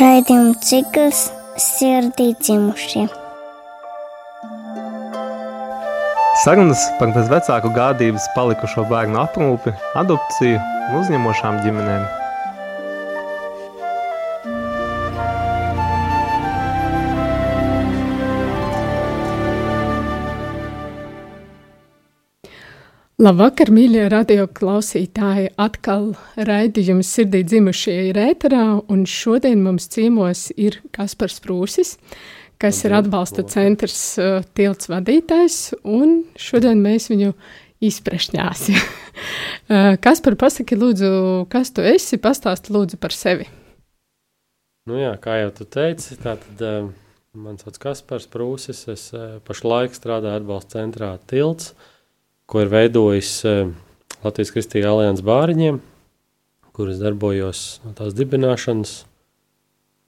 Raidījuma cikls sirdī dzimušie. Sarunas par bez vecāku gādības palikušo bērnu aprūpi, adopciju un uzņemošām ģimenēm. Labvakar, mīļie radio klausītāji! Atkal raidījums sirdī dzimušie ir ēterā, un šodien mums ciemos ir Kaspars Prūsis, kas ir atbalsta centrs uh, tilts vadītājs, un šodien mēs viņu izprešņāsim. uh, Kaspar, pasaki lūdzu, kas tu esi, pastāsti lūdzu par sevi. Nu jā, kā jau tu teici, tātad uh, man sauc Kaspars Prūsis, es uh, pašlaik strādāju atbalsta centrā tilts, uh, ko ir veidojis uh, Latvijas Kristīgā alianses bāriņiem, kuras darbojos no tās dibināšanas.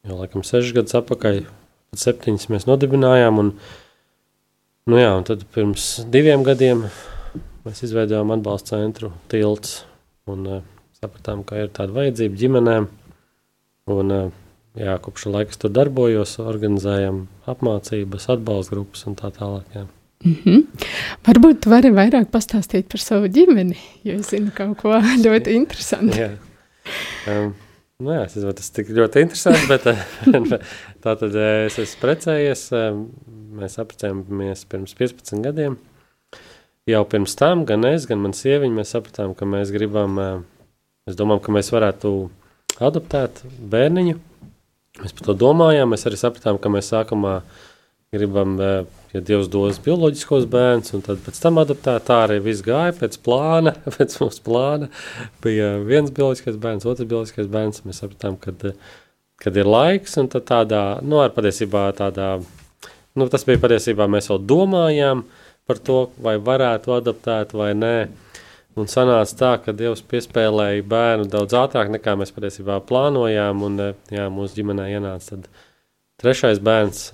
Jau laikam sešas gadus atpakaļ, tad septiņas mēs nodibinājām. Un, nu jā, un tad pirms diviem gadiem mēs izveidojām atbalsta centru tilts un uh, sapratām, ka ir tāda vajadzība ģimenēm. Un, uh, jā, kopš laika tur darbojos, organizējam apmācības, atbalsta grupas un tā tālāk. Jā. Mm -hmm. Varbūt tu vari vairāk pastāstīt par savu ģimeni, jo es zinu kaut ko ļoti interesantu. jā. Um, nu jā, es nezinu, tas tik ļoti interesanti, bet tā tad eh, es esmu precējies, mēs apprecējāmies pirms 15 gadiem. Jau pirms tam gan es, gan man sieviņa, mēs sapratām, ka mēs gribam, mēs domājam, ka mēs varētu adoptēt bērniņu. Mēs par to domājām, mēs arī sapratām, ka mēs sākumā gribam ja Dievs dos bioloģiskos bērnus, un tad pēc tam adoptēt, tā arī viss gāja pēc plāna, pēc mūsu plāna. Bija viens bioloģiskais bērns, otrs bioloģiskais bērns, mēs sapratām, kad, kad ir laiks, un tad tādā, nu, ar patiesībā tādā, nu, tas bija patiesībā, mēs vēl domājām par to, vai varētu adoptēt vai nē, un sanāca tā, ka Dievs piespēlēja bērnu daudz ātrāk, nekā mēs patiesībā plānojām, un, jā, mūsu ģimenē ienāca tad trešais bērns,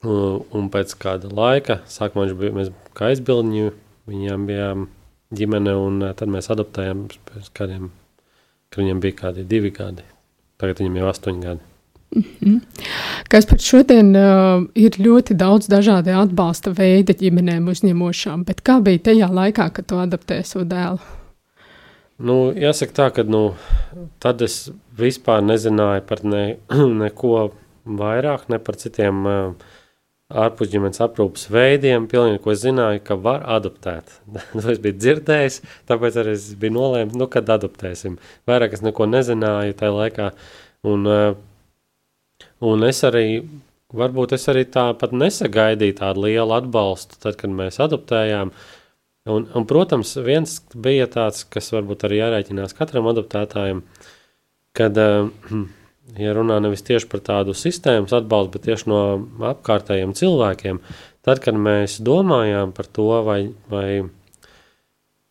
Un, un pēc kāda laika, sākumā viņš bija, mēs kā aizbildņi, viņiem bijām ģimene, un tad mēs adoptējām pēc kādiem, kad viņiem bija kādi divi gadi. Tagad viņam jau astoņi gadi. Mm -hmm. Kas pat šodien uh, ir ļoti daudz dažādu atbalsta veidi ģimenēm uzņemošām, bet kā bija tajā laikā, kad tu adaptēji savu dēlu? Nu, jāsaka tā, ka nu, tad es vispār nezināju par ne, neko vairāk, ne par citiem uh, ārpusģimenes aprūpas veidiem, pilnīgi, ko es zināju, ka var adoptēt. Nu, es biju dzirdējis, tāpēc arī es biju nolēmis, nu, kad adoptēsim. Vairāk es neko nezināju tajā laikā, un, eh, un es arī, varbūt es arī tāpat nesagaidīju tādu lielu atbalstu, tad, kad mēs adoptējām, un, un, protams, viens bija tāds, kas varbūt arī jārēķinās katram adoptētājam, kad uh, ja runā nevis tieši par tādu sistēmas atbalstu, bet tieši no apkārtējiem cilvēkiem, tad, kad mēs domājām par to, vai, vai,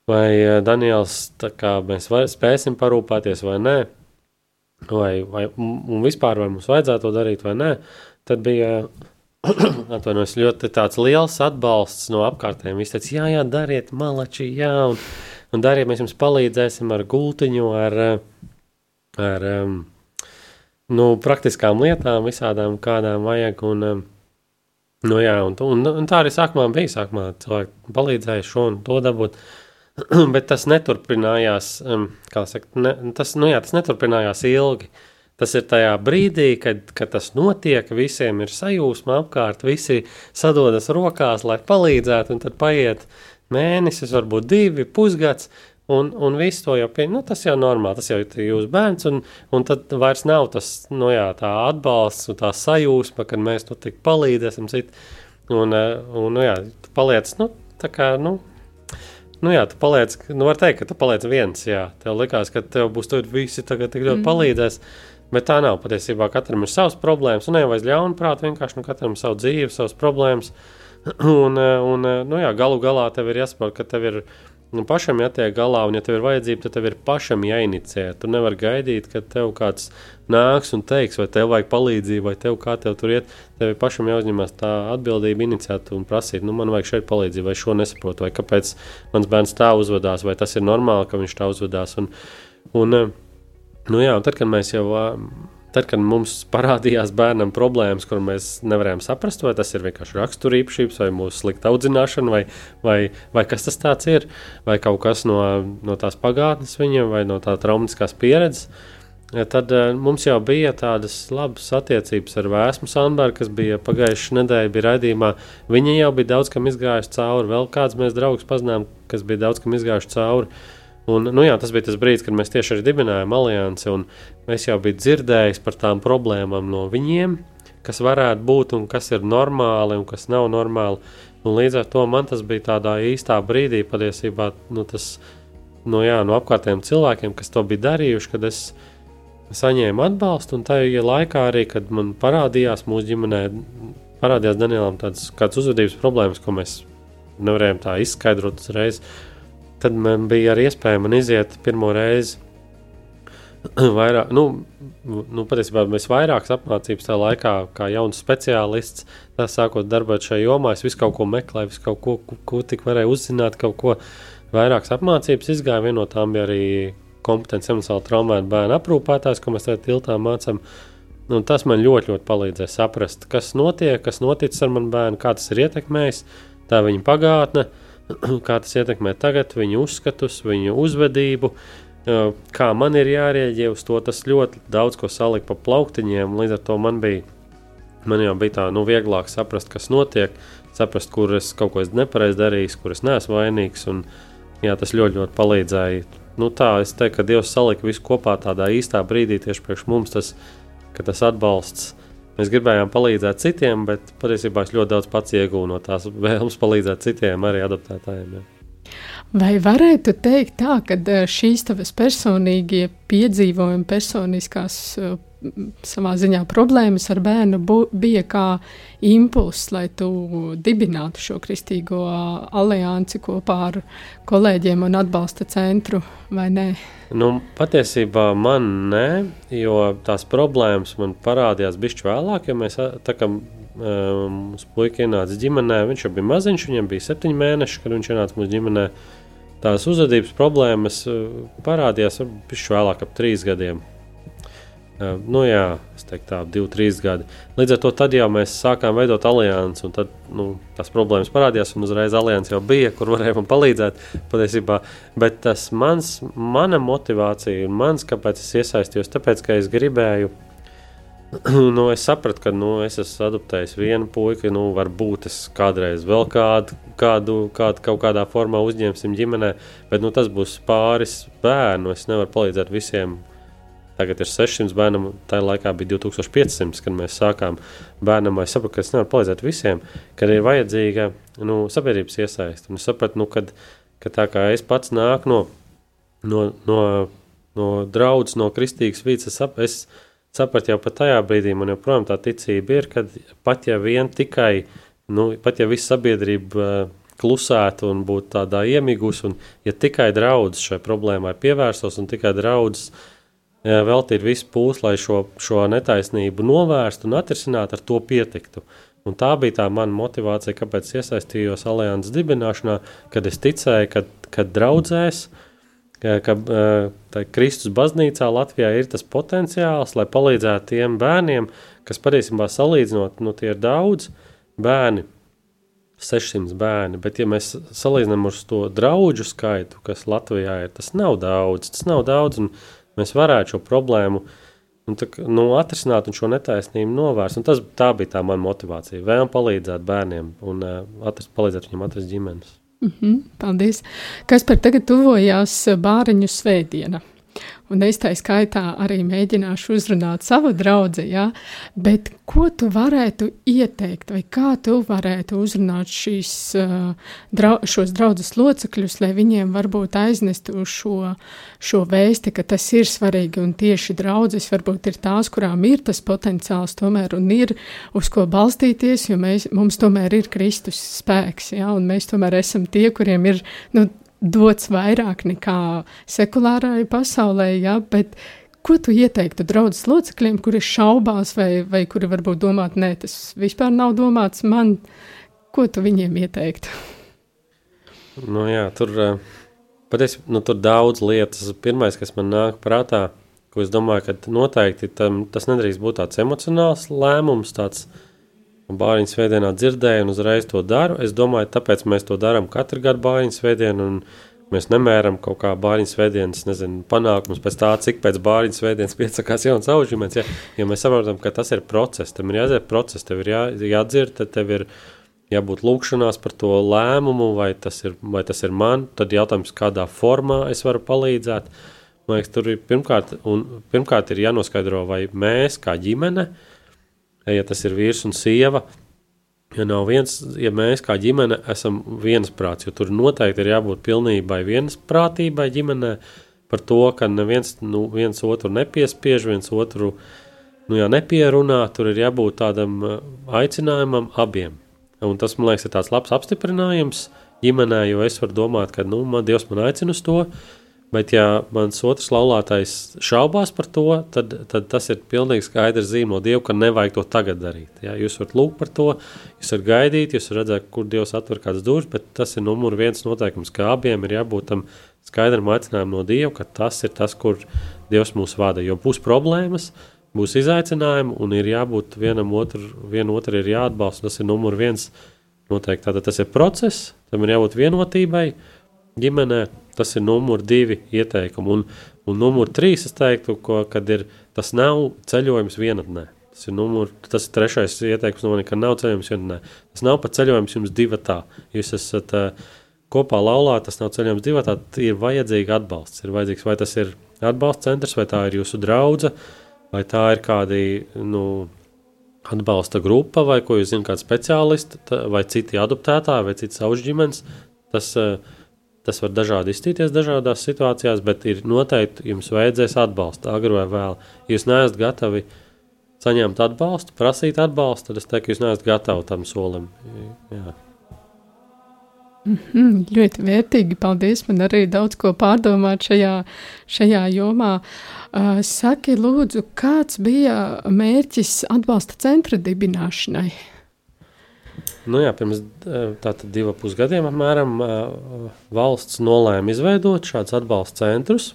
vai eh, Daniels, kā mēs var, spēsim parūpēties vai nē, vai, vai vispār vai mums vajadzētu to darīt vai nē, tad bija atvainojos, ļoti liels atbalsts no apkārtējiem. Viņš teica, jā, jā, dariet malači, jā, un, un dariet, mēs jums palīdzēsim ar gultiņu, ar, ar um, nu, praktiskām lietām, visādām, kādām vajag. Un, um, nu, jā, un, un, un tā arī sākumā bija. Sākumā cilvēki palīdzēja šo un to dabūt. Bet tas neturpinājās, um, saka, ne, tas, nu jā, tas neturpinājās ilgi. Tas ir tajā brīdī, kad, kad tas notiek, visiem ir sajūsma apkārt, visi sadodas rokās, lai palīdzētu, un tad paiet mēnesis, varbūt divi, pusgads, Un, un viss to jau pieņem, nu, tas jau ir normāli, tas jau ir jūsu bērns, un, un tad vairs nav tas, nu jā, tā atbalsts un tā sajūsma, kad mēs nu tik palīdzēsim citu, un, eh, un, nu jā, tu paliec, nu, tā kā, nu, nu jā, tu paliec, nu var teikt, ka tu paliec viens, jā, tev likās, ka tev būs tur visi tagad tik ļoti mm. palīdzēs, bet tā nav, patiesībā katram ir savas problēmas, un ne jau aiz ļaunprāt, vienkārši, nu, katram ir savu dzīvi, savas problēmas, un, eh, un, eh, nu jā, galu galā tev ir jāsaprot, ka tev ir, Nu, pašam jātiek galā, un, ja tev ir vajadzība, tad tev ir pašam jāinicē. Tu nevari gaidīt, ka tev kāds nāks un teiks, vai tev vajag palīdzību, vai tev kā tev tur iet. Tev ir pašam jāuzņemas tā atbildība, iniciēt un prasīt, nu, man vajag šeit palīdzību, vai šo nesaprotu, vai kāpēc mans bērns tā uzvedās, vai tas ir normāli, ka viņš tā uzvedās. Un, un, Nu jā, un tad, kad mēs jau Tad, kad mums parādījās bērnam problēmas, kur mēs nevarējām saprast, vai tas ir vienkārši raksturīpašības, vai mūsu slikta audzināšana, vai, vai, vai kas tas ir, vai kaut kas no, no tās pagātnes viņam, vai no tā traumatiskās pieredzes, tad uh, mums jau bija tādas labas attiecības ar Vēsmu Sandbergu, kas bija pagājušajā nedēļā, bija raidījumā. Viņa jau bija daudz kam izgājusi cauri, vēl kāds mēs draugus pazinām, kas bija daudz kam izgājuši cauri. Un, nu jā, tas bija tas brīdis, kad mēs tieši arī dibinājām aliansi, un es jau biju dzirdējis par tām problēmām no viņiem, kas varētu būt un kas ir normāli un kas nav normāli. Un līdz ar to man tas bija tādā īstā brīdī, patiesībā nu, tas no, jā, no apkārtējiem cilvēkiem, kas to bija darījuši, kad es saņēmu atbalstu. Un tajā laikā arī, kad man parādījās mūsu ģimenē, parādījās Danielam tādas uzvedības problēmas, ko mēs nevarējām tā izskaidrot uzreiz. Tad man bija arī iespēja man iziet pirmo reizi. vairāk, nu, nu, patiesībā mēs vairākas apmācības tajā laikā, kā jauns speciālists, tā sākot darbot šajā jomā, es visu kaut ko meklēju, visu kaut ko, ko, ko tik varēju uzzināt, kaut ko vairākas apmācības izgāju. Viena no tām bija arī kompetents emocionāli traumēta bērnu aprūpētājs, ko mēs tagad tiltā mācām. Nu, tas man ļoti, ļoti palīdzēja saprast, kas notiek, kas noticis ar manu bērnu, kā tas ir ietekmējis, tā viņa pagātne. Uh, kā tas ietekmē tagad viņu uzskatus, viņu uzvedību, kā man ir jārēģē uz to. Tas ļoti daudz ko salika pa plauktiņiem, līdz ar to man bija, man jau bija tā, nu, vieglāk saprast, kas notiek, saprast, kur es kaut ko nepareizi darīju, kur es neesmu vainīgs, un jā, tas ļoti, ļoti palīdzēja. Nu, tā, es teiktu, ka Dievs salika visu kopā tādā īstā brīdī tieši priekš mums, tas, tas atbalsts Mēs gribējām palīdzēt citiem, bet patiesībā es ļoti daudz pats iegūstu no tās vēlmes palīdzēt citiem, arī adaptētājiem. Ja. Vai varētu teikt tā, ka eh, šīs tavas personīgie piedzīvojumi, personiskās eh, savā ziņā problēmas ar bērnu bija kā impulss, lai tu dibinātu šo kristīgo aliansi kopā ar kolēģiem un atbalsta centru, vai ne? Nu, patiesībā man nē, jo tās problēmas man parādījās bišķi vēlāk, ja mēs tā kā mums um, puika ienāca ģimenē, viņš jau bija maziņš, viņam bija septiņi mēneši, kad viņš ienāca mūsu ģimenē. Tās uzvedības problēmas parādījās bišķi vēlāk ap trīs gadiem. Uh, nu, jā, es teiktu, tā, divi, trīs gadi. Līdz ar to tad jau mēs sākām veidot aliansi, un tad nu, tās problēmas parādījās, un uzreiz alianse jau bija, kur varēja man palīdzēt. Patiesībā. Bet tas mans, mana motivācija un mans, kāpēc es iesaistījos, tāpēc, ka es gribēju. nu, es sapratu, ka nu, es esmu adoptējis vienu puiku. Nu, varbūt es kādreiz vēl kādu, kādu, kādu kaut kādā formā uzņemsim ģimenē, bet nu, tas būs pāris bērnu. Es nevaru palīdzēt visiem Tagad ir 600 bērnam, tajā laikā bija 2500, kad mēs sākām bērnam. Es saprotu, ka es nevaru palīdzēt visiem, kad ir vajadzīga nu, sabiedrības iesaiste. Es sapratu, nu, kad, ka tā kā es pats nāku no, no, no, no draudzes, no kristīgas vīdes, es, sap, es sapratu jau pat tajā brīdī, man joprojām tā ticība ir, ka pat ja vien tikai, nu, pat ja visa sabiedrība klusētu un būtu tādā iemigusi, un ja tikai draudzes šai problēmai pievērstos un tikai draudzes veltīt visu pūles, lai šo, šo netaisnību novērstu un atrisinātu, ar to pietiktu. Un tā bija tā mana motivācija, kāpēc iesaistījos alianses dibināšanā, kad es ticēju, ka, ka draudzēs, ka, ka Kristus baznīcā Latvijā ir tas potenciāls, lai palīdzētu tiem bērniem, kas patiesībā salīdzinot, nu tie ir daudz bērni, 600 bērni, bet ja mēs salīdzinām uz to draugu skaitu, kas Latvijā ir, tas nav daudz, tas nav daudz, un mēs varētu šo problēmu un, tā, nu, atrisināt un šo netaisnību novērst. Un tas, tā bija tā mana motivācija. Vēlam palīdzēt bērniem un uh, atrast, palīdzēt viņiem atrast ģimenes. Mm -hmm, paldies. Kas par tagad tuvojās bāriņu svētdiena? Un es tā skaitā arī mēģināšu uzrunāt savu draugu, ja? bet ko tu varētu ieteikt, vai kā tu varētu uzrunāt šīs, drau, šos draugus locekļus, lai viņiem varbūt aiznestu šo, šo vēsti, ka tas ir svarīgi un tieši draudzes varbūt ir tās, kurām ir tas potenciāls tomēr un ir uz ko balstīties, jo mēs, mums tomēr ir Kristus spēks, ja? un mēs tomēr esam tie, kuriem ir, nu, dots vairāk nekā sekulārajai pasaulē, ja, bet ko tu ieteiktu draudzes locekļiem, kuri šaubās vai, vai kuri varbūt domāt, nē, tas vispār nav domāts man, ko tu viņiem ieteiktu? Nu jā, tur, eh, patiesi, nu, tur daudz lietas. Pirmais, kas man nāk prātā, ko es domāju, ka noteikti tam, tas nedrīkst būt tāds emocionāls lēmums, tāds bāriņu svētdienā dzirdēju un uzreiz to daru. Es domāju, tāpēc mēs to darām katru gadu bāriņu svētdienu, un mēs nemēram kaut kā bāriņu svētdienas, nezinu, panākumus pēc tā, cik pēc bāriņu svētdienas piesakās jauns aužģimens, ja, ja mēs saprotam, ka tas ir process, tam ir jāiziet process, tev ir jā, jādzird, tad tev ir jābūt lūkšanās par to lēmumu, vai tas ir, vai tas ir man, tad jautājums, kādā formā es varu palīdzēt, uh, Man liekas, tur ir pirmkārt, un, pirmkārt ir jānoskaidro, vai mēs kā ģimene, ja tas ir vīrs un sieva, ja nav viens, ja mēs kā ģimene esam viensprāts, jo tur noteikti ir jābūt pilnībai viensprātībai ģimenē par to, ka neviens nu, viens otru nepiespiež, viens otru nu, jā, nepierunā, tur ir jābūt tādam uh, aicinājumam abiem. Un tas, man liekas, ir tāds labs apstiprinājums ģimenē, jo es varu domāt, ka nu, man Dievs man aicina uz to, Bet, ja mans otrs laulātais šaubās par to, tad, tad tas ir pilnīgi skaidrs zīme no Dieva, ka nevajag to tagad darīt. Ja? Jūs varat lūgt par to, jūs varat gaidīt, jūs varat redzēt, kur Dievs atver kādas durvis, bet tas ir numur viens noteikums, ka abiem ir jābūt tam skaidram aicinājumam no Dieva, ka tas ir tas, kur Dievs mūs vada. Jo būs problēmas, būs izaicinājumi un ir jābūt vienam otru, vienu otru ir jāatbalsta. Tas ir numur viens noteikti. Tātad tas ir process, tam ir jābūt vienotībai ģimenē Tas ir numur divi ieteikumi. Un, un numur trīs es teiktu, ko, kad ir, tas nav ceļojums vienatnē. Tas ir, numur, tas ir trešais ieteikums, no manis, ka nav ceļojums vienatnē. Tas nav pat ceļojums jums divatā. Jūs esat uh, kopā laulā, tas nav ceļojums divatā, ir vajadzīga atbalsts. Ir vajadzīgs, vai tas ir atbalsta centrs, vai tā ir jūsu draudze, vai tā ir kādi, nu, atbalsta grupa, vai ko jūs zināt, kāds speciālists, vai citi adoptētāji, vai cits savs ģimenes. Tas uh, Tas var dažādi izstīties dažādās situācijās, bet ir noteikti jums vajadzēs atbalstu, agri vai vēl. Ja jūs neesat gatavi saņemt atbalstu, prasīt atbalstu, tad es teiktu, ka jūs neesat gatavi tam solim. Jā. Mm -hmm, ļoti vērtīgi. Paldies. Man arī daudz ko pārdomāt šajā, šajā jomā. Uh, saki, lūdzu, kāds bija mērķis atbalsta centra dibināšanai? Nu jā, pirms tātad divu pusgadiem apmēram valsts nolēma izveidot šādus atbalsta centrus.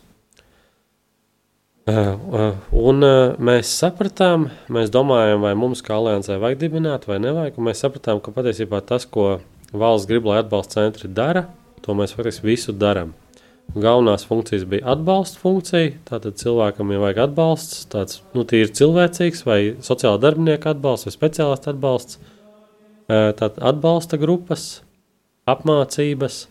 Un mēs sapratām, mēs domājam, vai mums kā aliansē vajag dibināt vai nevajag. Mēs sapratām, ka patiesībā tas, ko valsts grib, lai atbalsta centri dara, to mēs faktiski visu darām. Galvenās funkcijas bija atbalsta funkcija. Tātad cilvēkam jau vajag atbalsts, tāds nu, tīri cilvēcīgs, vai sociāla darbinieka atbalsts, vai speciālistu atbalsts tātad atbalsta grupas, apmācības.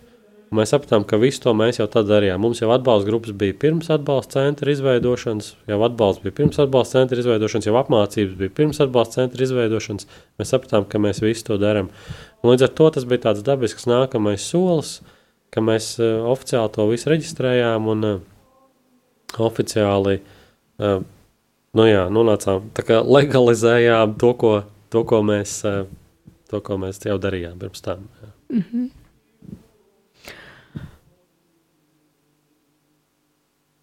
Mēs sapratām, ka visu to mēs jau tad darījām. Mums jau atbalsta grupas bija pirms atbalsta centra izveidošanas, jau atbalsts bija pirms atbalsta centra izveidošanas, jau apmācības bija pirms atbalsta centra izveidošanas. Mēs sapratām, ka mēs visu to darām. Līdz ar to tas bija tāds dabisks nākamais solis, ka mēs uh, oficiāli to visu reģistrējām un uh, oficiāli uh, nu jā, nonācām, legalizējām to, ko, to, ko mēs. Uh, to, ko mēs jau darījām pirms tam. Mm -hmm.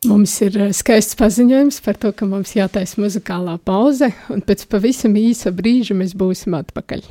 Mums ir eh, skaists paziņojums par to, ka mums jātaisa muzikālā pauze, un pēc pavisam īsa brīža mēs būsim atpakaļ.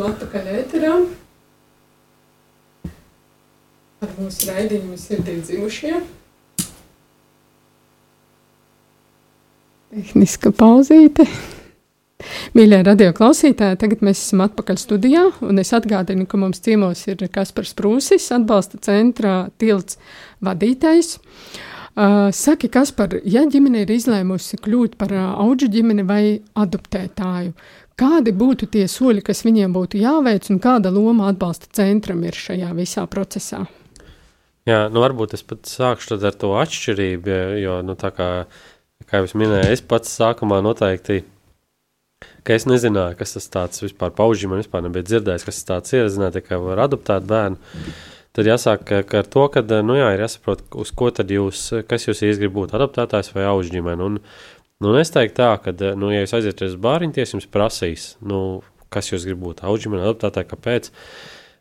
Esam atpakaļ ēterā. Ar mūsu raidījumu sirdī dzimušie. Tehniska pauzīte. Mīļie radio klausītāji, tagad mēs esam atpakaļ studijā, un es atgādinu, ka mums ciemos ir Kaspars Prūsis, atbalsta centrā tilts vadītājs. Uh, saki, Kaspar, ja ģimene ir izlēmusi kļūt par uh, auģu ģimeni vai adoptētāju, kādi būtu tie soļi, kas viņiem būtu jāveic, un kāda loma atbalsta centram ir šajā visā procesā? Jā, nu varbūt es pat sākšu ar to atšķirību, jo- nu, tā kā, kā jau minēju, es pats sākumā noteikti, ka es nezināju, kas tas tāds vispār pauģi, man vispār nebija dzirdējis, kas tas tāds ir, zināju tikai var adoptēt bērnu. Tad jāsāk ka- ka ar to, ka, nu jā, ir jāsaprot, uz ko tad jūs, kas jūs īsti grib būt, adoptētājs vai auģi ģimene. Un, nu, es teiktu tā, ka, nu, ja jūs aiziet uz bāriņties, jums prasīs, nu, kas jūs grib būt, auģi ģimene, adoptētāji, kāpēc. Eh,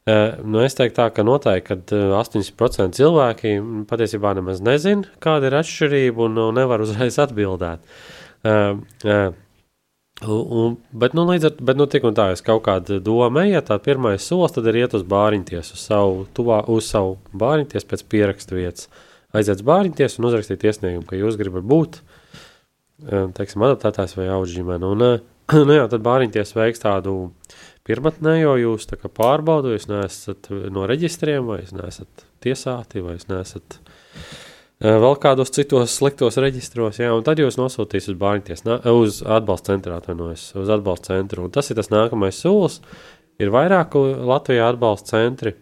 Nu, es teiktu, tā, ka noteikti eh, 80% cilvēki mm, patiesībā nemaz nezina, kāda ir atšķirība un nu, nevar uzreiz atbildēt. Uh, uh, un, bet, nu, līdz ar bet, nu, tik un tā, es kaut kādu domu ja tā pirmais solis, tad ir iet uz bāriņties, uz savu, tuvā, uz savu bāriņties pēc pierakstu vietas. Aiziet uz bāriņties un uzrakstīt iesniegumu, ka jūs gribat būt, eh, teiksim, adaptētājs vai auģģimene. Un, eh, nu jā, tad bāriņties veiks tādu pirmatnējo jūs tā kā pārbaudu, jūs neesat no reģistriem, vai jūs neesat tiesāti, vai jūs neesat eh, vēl kādos citos sliktos reģistros, jā, un tad jūs nosūtīs uz bāriņties, uz atbalsta centru, atvainojos, uz atbalsta centru, un tas ir tas nākamais solis, ir vairāk Latvijā atbalsta centri,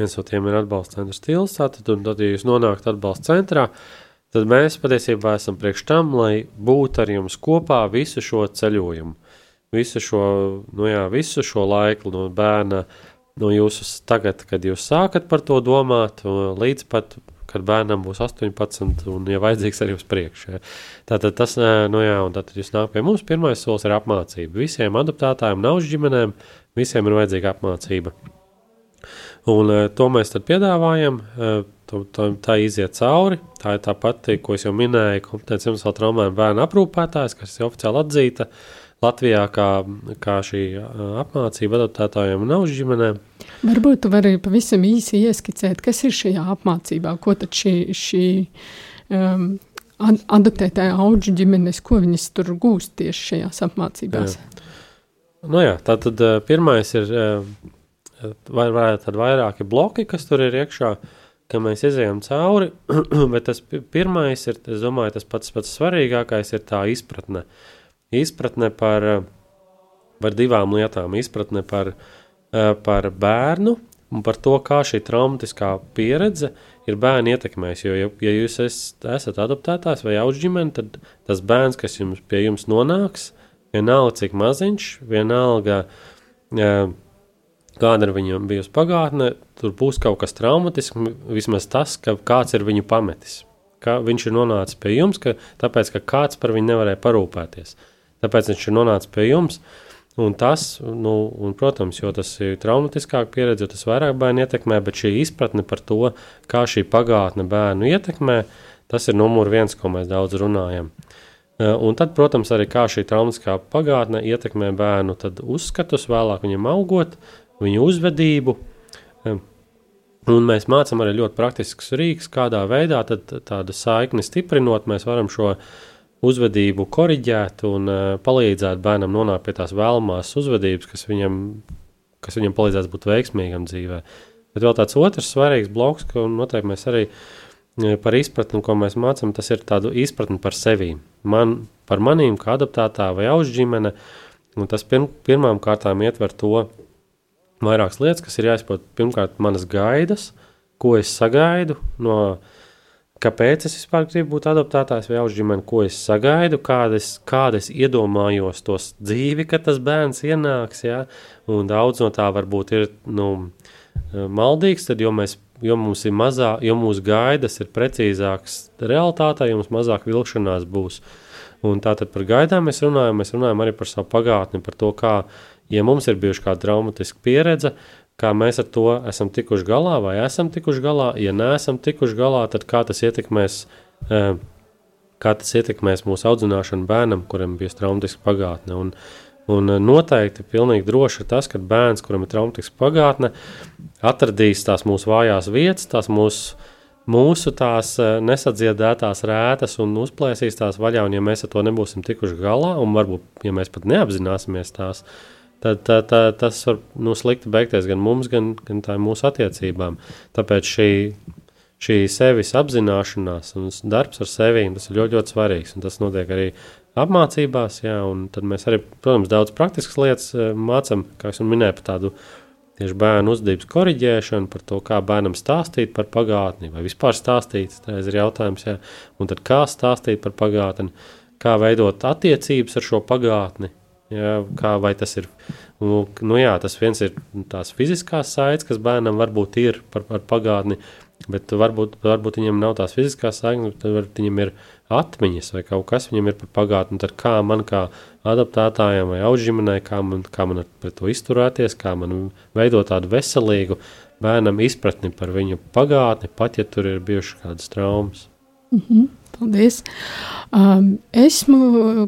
viens no tiem ir atbalsta centrs stils, tātad, un tad, ja jūs nonākat atbalsta centrā, tad mēs patiesībā esam priekš tam, lai būtu ar jums kopā visu šo ceļojumu. Visu šo, nu jā, visu šo laiku no bērna, no jūsu tagad, kad jūs sākat par to domāt, līdz pat, kad bērnam būs 18 un, ja vajadzīgs, arī uz priekšu. Ja. Tātad tas, nu jā, un tātad jūs nāk pie mums, pirmais solis ir apmācība. Visiem adoptētājiem, nav ģimenēm, visiem ir vajadzīga apmācība. Un uh, to mēs tad piedāvājam, uh, to, to, tā iziet cauri. Tā ir tā pati, ko es jau minēju, kompetenci emocionāla traumēm bērnu aprūpētājs, kas ir oficiāli atzīta Latvijā kā, kā šī uh, apmācība adaptētājiem un augu ģimenēm. Varbūt tu vari pavisam īsi ieskicēt, kas ir šajā apmācībā, ko tad šī, šī um, ad- adoptētāja auģu ģimenes, ko viņas tur gūst tieši šajās apmācībās. Nu jā, tā tad pirmais ir, vai, vai tad vairāki bloki, kas tur ir iekšā, ka mēs izējām cauri, bet tas pi- pirmais ir, es domāju, tas pats pats svarīgākais ir tā izpratne. Izpratne par, par divām lietām. Izpratne par, uh, par bērnu un par to, kā šī traumatiskā pieredze ir bērnu ietekmējusi. Jo, ja, ja jūs esat, adoptētājs vai auģģimene, tad tas bērns, kas jums pie jums nonāks, vienalga cik maziņš, vienalga uh, kāda ir viņam bijusi pagātne, tur būs kaut kas traumatisks, vismaz tas, ka kāds ir viņu pametis. Kā viņš ir nonācis pie jums, ka, tāpēc, ka kāds par viņu nevarēja parūpēties. Tāpēc viņš ir nonācis pie jums, un tas, nu, un, protams, jo tas ir traumatiskāk pieredze, jo tas vairāk bērnu ietekmē, bet šī izpratne par to, kā šī pagātne bērnu ietekmē, tas ir numur viens, ko mēs daudz runājam. Eh, Un tad, protams, arī kā šī traumatiskā pagātne ietekmē bērnu uzskatus, vēlāk viņam augot, viņu uzvedību. Un mēs mācām arī ļoti praktiskus rīkus, kādā veidā tādu saikni stiprinot, mēs varam šo uzvedību korrigēt un uh, palīdzēt bērnam nonākt pie tās vēlamās uzvedības, kas viņam, kas viņam palīdzēs būt veiksmīgam dzīvē. Bet vēl tāds otrs svarīgs bloks, ko noteikti mēs arī eh, par izpratni, ko mēs mācām, tas ir tādu izpratni par sevi. Man, par manīm, kā adaptētā vai auģģimene, un tas pirm, pirmām kārtām ietver to vairākas lietas, kas ir jāizprot. Pirmkārt, manas gaidas, ko es sagaidu no kāpēc es vispār gribu būt adaptētājs vai auģģimene, ko es sagaidu, kādas, kādas iedomājos tos dzīvi, kad tas bērns ienāks, ja? un daudz no tā varbūt ir, nu, maldīgs, tad jo mēs, jo mums ir mazā, jo mūsu gaidas ir precīzāks realitātē, jo mums mazāk vilšanās būs. Un tātad par gaidām mēs runājam, mēs runājam arī par savu pagātni, par to, kā, ja mums ir bijuši kāda traumatiska pieredze, kā mēs ar to esam tikuši galā, vai esam tikuši galā. Ja neesam tikuši galā, tad kā tas ietekmēs, eh, kā tas ietekmēs mūsu audzināšanu bērnam, kuram bija traumatiska pagātne. Un, un eh, noteikti pilnīgi droši ir tas, ka bērns, kuram ir traumatiska pagātne, atradīs tās mūsu vājās vietas, tās mūsu, mūsu tās eh, nesadziedētās rētas un uzplēsīs tās vaļā. Un ja mēs ar to nebūsim tikuši galā, un varbūt, ja mēs pat neapzināsimies tās, tad tā, tā, tas var nu, slikti beigties gan mums, gan, gan mūsu attiecībām. Tāpēc šī, šī sevis apzināšanās un darbs ar sevi tas ir ļoti, ļoti svarīgs. Tas notiek arī apmācībās, jā, un tad mēs arī, protams, daudz praktiskas lietas mācām, kā jau minēju, par tādu tieši bērnu uzdevības korģēšanu, par to, kā bērnam stāstīt par pagātni, vai vispār stāstīt. Tas ir jautājums, jā, un tad kā stāstīt par pagātni, kā veidot attiecības ar šo pagātni Jā, kā vai tas ir? Nu, nu jā, tas viens ir tās fiziskās saites, kas bērnam varbūt ir par, par pagātni, bet varbūt, varbūt viņam nav tās fiziskās tad varbūt viņam ir atmiņas vai kaut kas viņam ir par pagātni. Tad kā man kā adaptētājam vai auģimenei, kā man, kā man pret to izturēties, kā man veidot tādu veselīgu bērnam izpratni par viņu pagātni, pat ja tur ir bijušas kādas traumas. Mm -hmm. Paldies! Um, esmu,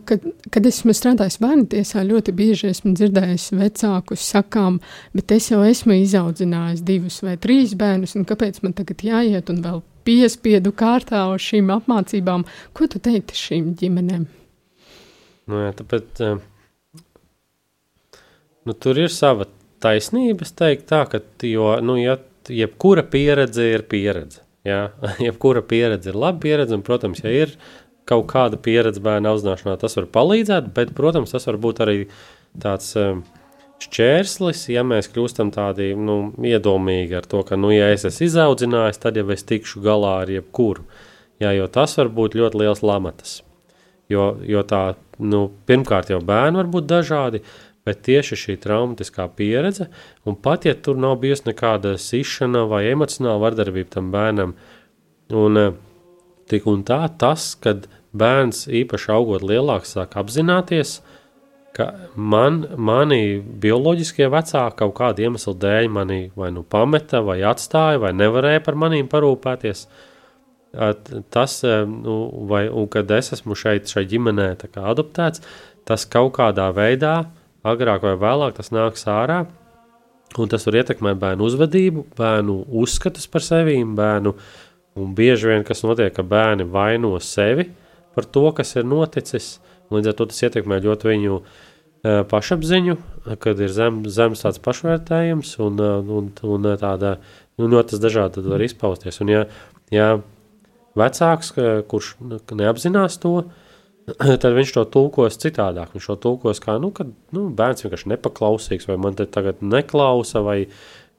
kad, kad esmu strādājis bērnu tiesā, ļoti bieži esmu dzirdējis vecākus sakām, bet es jau esmu izaudzinājis divus vai trīs bērnus, un kāpēc man tagad jāiet un vēl piespiedu kārtā uz šīm apmācībām? Ko tu teiktu šīm ģimenēm? Nu, jā, tāpēc, nu, tur ir sava taisnība, es teiktu tā, ka, jo, nu, ja, jebkura pieredze ir pieredze. Jā, jebkura pieredze ir laba pieredze, un, protams, ja ir kaut kāda pieredze bērnu audzināšanā, tas var palīdzēt, bet, protams, tas var būt arī tāds um, šķērslis, ja mēs kļūstam tādi nu, iedomīgi ar to, ka, nu, ja es esmu izaudzinājis, tad jau es tikšu galā ar jebkuru. Jā, jo tas var būt ļoti liels lamatas. Jo, jo tā, nu, pirmkārt, jau bērni var būt dažādi, bet tieši šī traumatiskā pieredze, un pat ja tur nav bijusi nekāda sišana vai emocionāla vardarbība tam bērnam, un eh, tik un tā tas, kad bērns īpaši augot lielāks, sāk apzināties, ka man, mani bioloģiskie vecāki kaut kāda iemesla dēļ mani vai nu pameta, vai atstāja, vai nevarēja par manīm parūpēties. Tas, eh, nu, vai, un kad es esmu šeit, šai ģimenē adoptēts, tas kaut kādā veidā, agrāk vai vēlāk, tas nāks ārā. Un tas var ietekmēt bērnu uzvedību, bērnu uzskatus par sevi, bērnu. Un bieži vien kas notiek, ka bērni vaino sevi par to, kas ir noticis. Līdz ar to tas ietekmē ļoti viņu uh, pašapziņu, kad ir zem, zems tāds pašvērtējums un, un, un tāda, nu, tas dažādi var izpausties. Un ja, ja vecāks, kurš neapzinās to, tad viņš to tulkos citādāk. Viņš to tulkos kā, nu, kad nu, bērns vienkārši nepaklausīgs, vai man te tagad neklausa, vai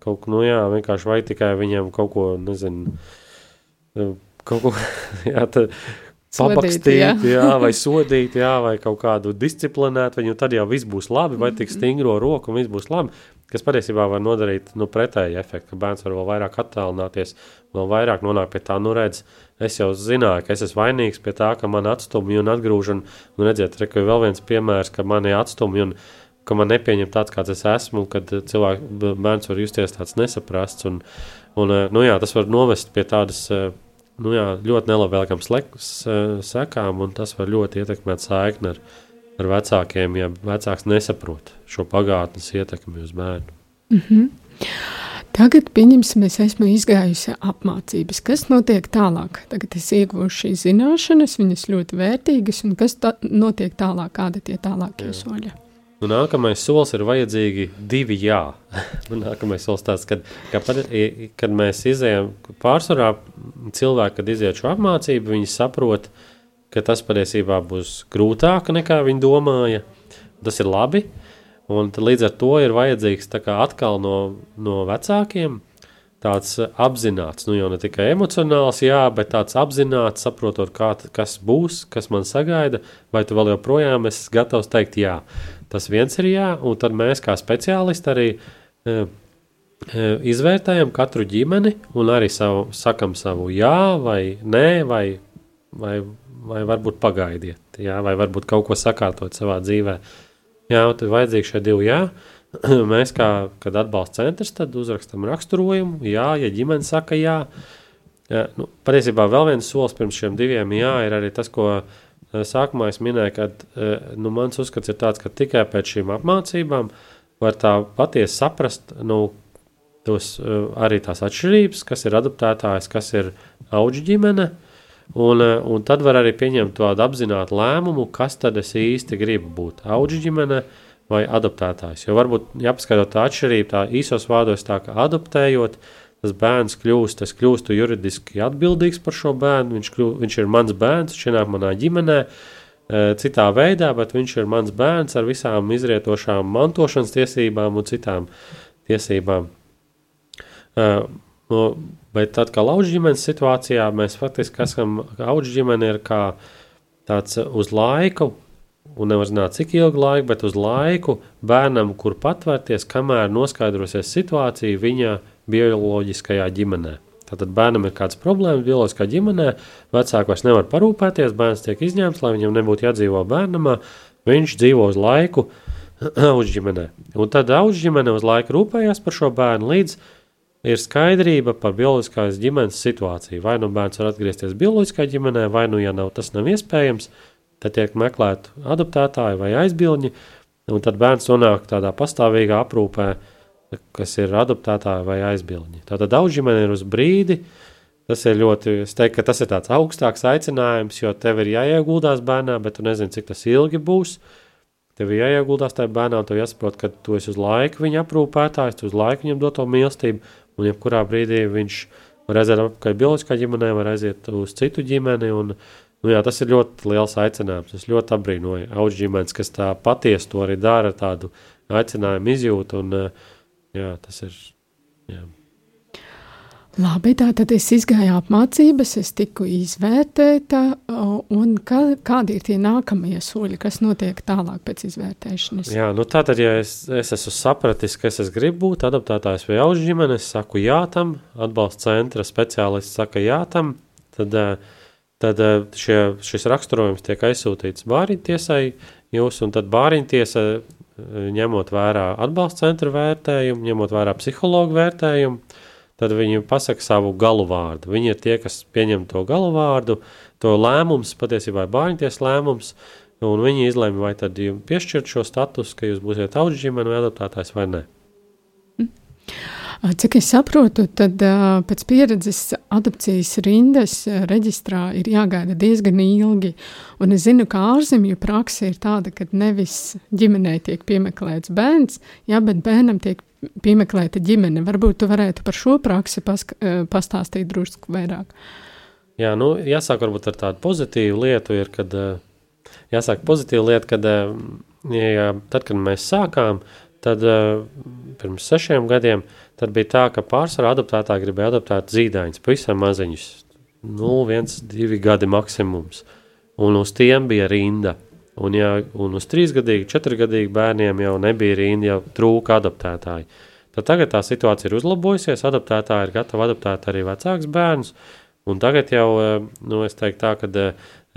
kaut ko, nu jā, vienkārši vai tikai viņam kaut ko, nezinu, kaut ko, jā, tad, pabakstīt, jā. jā, vai sodīt, jā, vai kaut kādu disciplinēt viņu, tad jau viss būs labi, vai tik stingro roku un viss būs labi, kas patiesībā var nodarīt nu, pretēju efektu, ka bērns var vēl vairāk attālināties, vēl vairāk nonākt pie tā, nu redz, es jau zināju, ka es esmu vainīgs pie tā, ka man atstumj un atgrūž, un, un redziet, re, ka vēl viens piemērs, ka mani atstumj un ka man nepieņem tāds, kāds es esmu, kad cilvēks, bērns var justies tāds nesaprasts, un, un nu jā, tas var novest pie tādas nu jā, ļoti nelabvēlīgām sekām, un tas var ļoti ietekmēt saikni ar, ar vecākiem, ja vecāks nesaprot šo pagātnes ietekmi uz bērnu. Mm -hmm. Tagad, pieņemsim, es esmu izgājusi apmācības. Kas notiek tālāk? Tagad es iegūšu šīs zināšanas, viņas ļoti vērtīgas, un kas tā, notiek tālāk, kādi tie tālākie soļi? Nu, nākamais solis ir vajadzīgi divi jā. nākamais solis tāds, kad, kad, kad mēs izējām pārsvarā cilvēki, kad iziet šo apmācību, viņi saprot, ka tas patiesībā būs grūtāk nekā viņi domāja. Tas ir labi, un līdz ar to ir vajadzīgs atkal no, no vecākiem tāds apzināts, nu jau ne tikai emocionāls, jā, bet tāds apzināts, saprotot, kā, kas būs, kas man sagaida, vai tu vēl joprojām esi gatavs teikt jā. Tas viens ir jā, un tad mēs kā speciālisti arī e, izvērtējam katru ģimeni un arī savu, sakam savu jā vai nē, vai, vai, vai varbūt pagaidiet, jā, vai varbūt kaut ko sakārtot savā dzīvē. Jā, tad vajadzīgi šie divi jā. Mēs, kā, atbalsta centrs, tad uzrakstam raksturojumu, jā, ja ģimene saka jā. jā nu, patiesībā vēl viens solis pirms šiem diviem jā ir arī tas, ko Eh, sākumā es minēju, ka eh, nu, mans uzskats ir tāds, ka tikai pēc šīm apmācībām var tā patiesi saprast nu, tos, eh, arī tās atšķirības, kas ir adaptētājs, kas ir auga ģimene. Un, un tad var arī pieņemt tādu apzinātu lēmumu, kas tad es īsti gribu būt auga ģimene vai adaptētājs. Jo varbūt jāpaskaidro tā atšķirība, tā īsos vārdos, tā kā adaptējot, uh, tas bērns kļūst, es kļūstu juridiski atbildīgs par šo bērnu, viņš, kļūst, viņš ir mans bērns, viņš ienāk manā ģimenē, e, citā veidā, bet viņš ir mans bērns ar visām izrietošām mantošanas tiesībām un citām tiesībām. No, bet tad, kā lauģa ģimenes situācijā, mēs faktiski esam, lauģa ģimene ir kā tāds uz laiku, un nevar zināt, cik ilgu laiku, bet uz laiku bērnam, kur patvērties, kamēr noskaidrosies situācija viņa bioloģiskajā ģimenē. Tātad bērnam ir kādas problēmas bioloģiskā ģimenē, vecāki vairs nevar parūpēties, bērns tiek izņemts, lai viņam nebūtu jādzīvo bērnamā, viņš dzīvo uz laiku augšģimenē. Un tad augšģimene uz laiku rūpējās par šo bērnu līdz ir skaidrība par bioloģiskās ģimenes situāciju. Vai nu bērns var atgriezties bioloģiskā ģimenē, vai nu, ja nav, tas nav iespējams, tad tiek meklēti adaptētāji vai aizbildņi, un tad bērns nonāk tādā pastāvīgā aprūpē, uh, kas ir adaptētāji vai aizbildņi. Tātad daudz ģimene ir uz brīdi. Tas ir ļoti, es teiktu, tas ir tāds augstāks aicinājums, jo tev ir jāieguldās bērnā, bet tu nezini, cik tas ilgi būs. Tev ir jāieguldās tajā bērnā, un tev jāsaprot, ka tu esi uz laiku viņa aprūpētājs, tu uz laiku viņam dot to mīlestību, un jebkurā brīdī viņš var aiziet atpakaļ bioloģiskā ģimenē, var aiziet uz citu ģimeni, un nu jā, tas ir ļoti liels aicinājums. Es ļoti abrīnoju auģu ģimenes, kas tā patiesi to arī dara, tādu aicinājumu izjūtu, un uh, Jā, tas ir. Jā. Labi, tā tad es izgāju apmācības, es tiku izvērtēta, un kā, kādi ir tie nākamie soļi, kas notiek tālāk pēc izvērtēšanas? Jā, nu tātad, ja es, es esmu sapratis, ka es, es gribu būt adaptētājs vai augu ģimenes, es saku jā tam, atbalsta centra speciālists saka jā tam, tad, eh, tad eh, šie, šis raksturojums tiek aizsūtīts bāriņtiesai jūs, un tad bāriņtiesa eh, ņemot vērā atbalsta centra vērtējumu, ņemot vērā psihologu vērtējumu, tad viņi pasaka savu galu vārdu. Viņi ir tie, kas pieņem to galu vārdu, to lēmums, patiesībā ir bāriņties lēmums, un viņi izlēma, vai tad jums piešķirt šo statusu, ka jūs būsiet audžģimene vai adaptētājs vai nē. Cik es saprotu, tad uh, pēc pieredzes adopcijas rindas uh, reģistrā ir jāgaida diezgan ilgi. Un es zinu, ka ārzemju praksa ir tāda, ka nevis ģimenei tiek piemeklēts bērns, jā, bet bērnam tiek piemeklēta ģimene. Varbūt tu varētu par šo praksi uh, pastāstīt drusku vairāk. Jā, nu, jāsāk varbūt ar tādu pozitīvu lietu, ir, kad, uh, jāsāk pozitīvu lietu, kad, uh, ja, tad, kad mēs sākām, tad uh, pirms sešiem gadiem, tad bija tā, ka pārsvarā adaptētāji gribēja adaptēt zīdaiņus, pavisam maziņus, nu, viens, divi gadi maksimums, un uz tiem bija rinda. Un, ja, un uz trīsgadīgu, četrgadīgu bērniem jau nebija rinda, jau trūka adaptētāji. Tad tagad tā situācija ir uzlabojusies, adaptētāji ir gatavi adaptēt arī vecāks bērnus, un tagad jau, nu, es teiktu tā, ka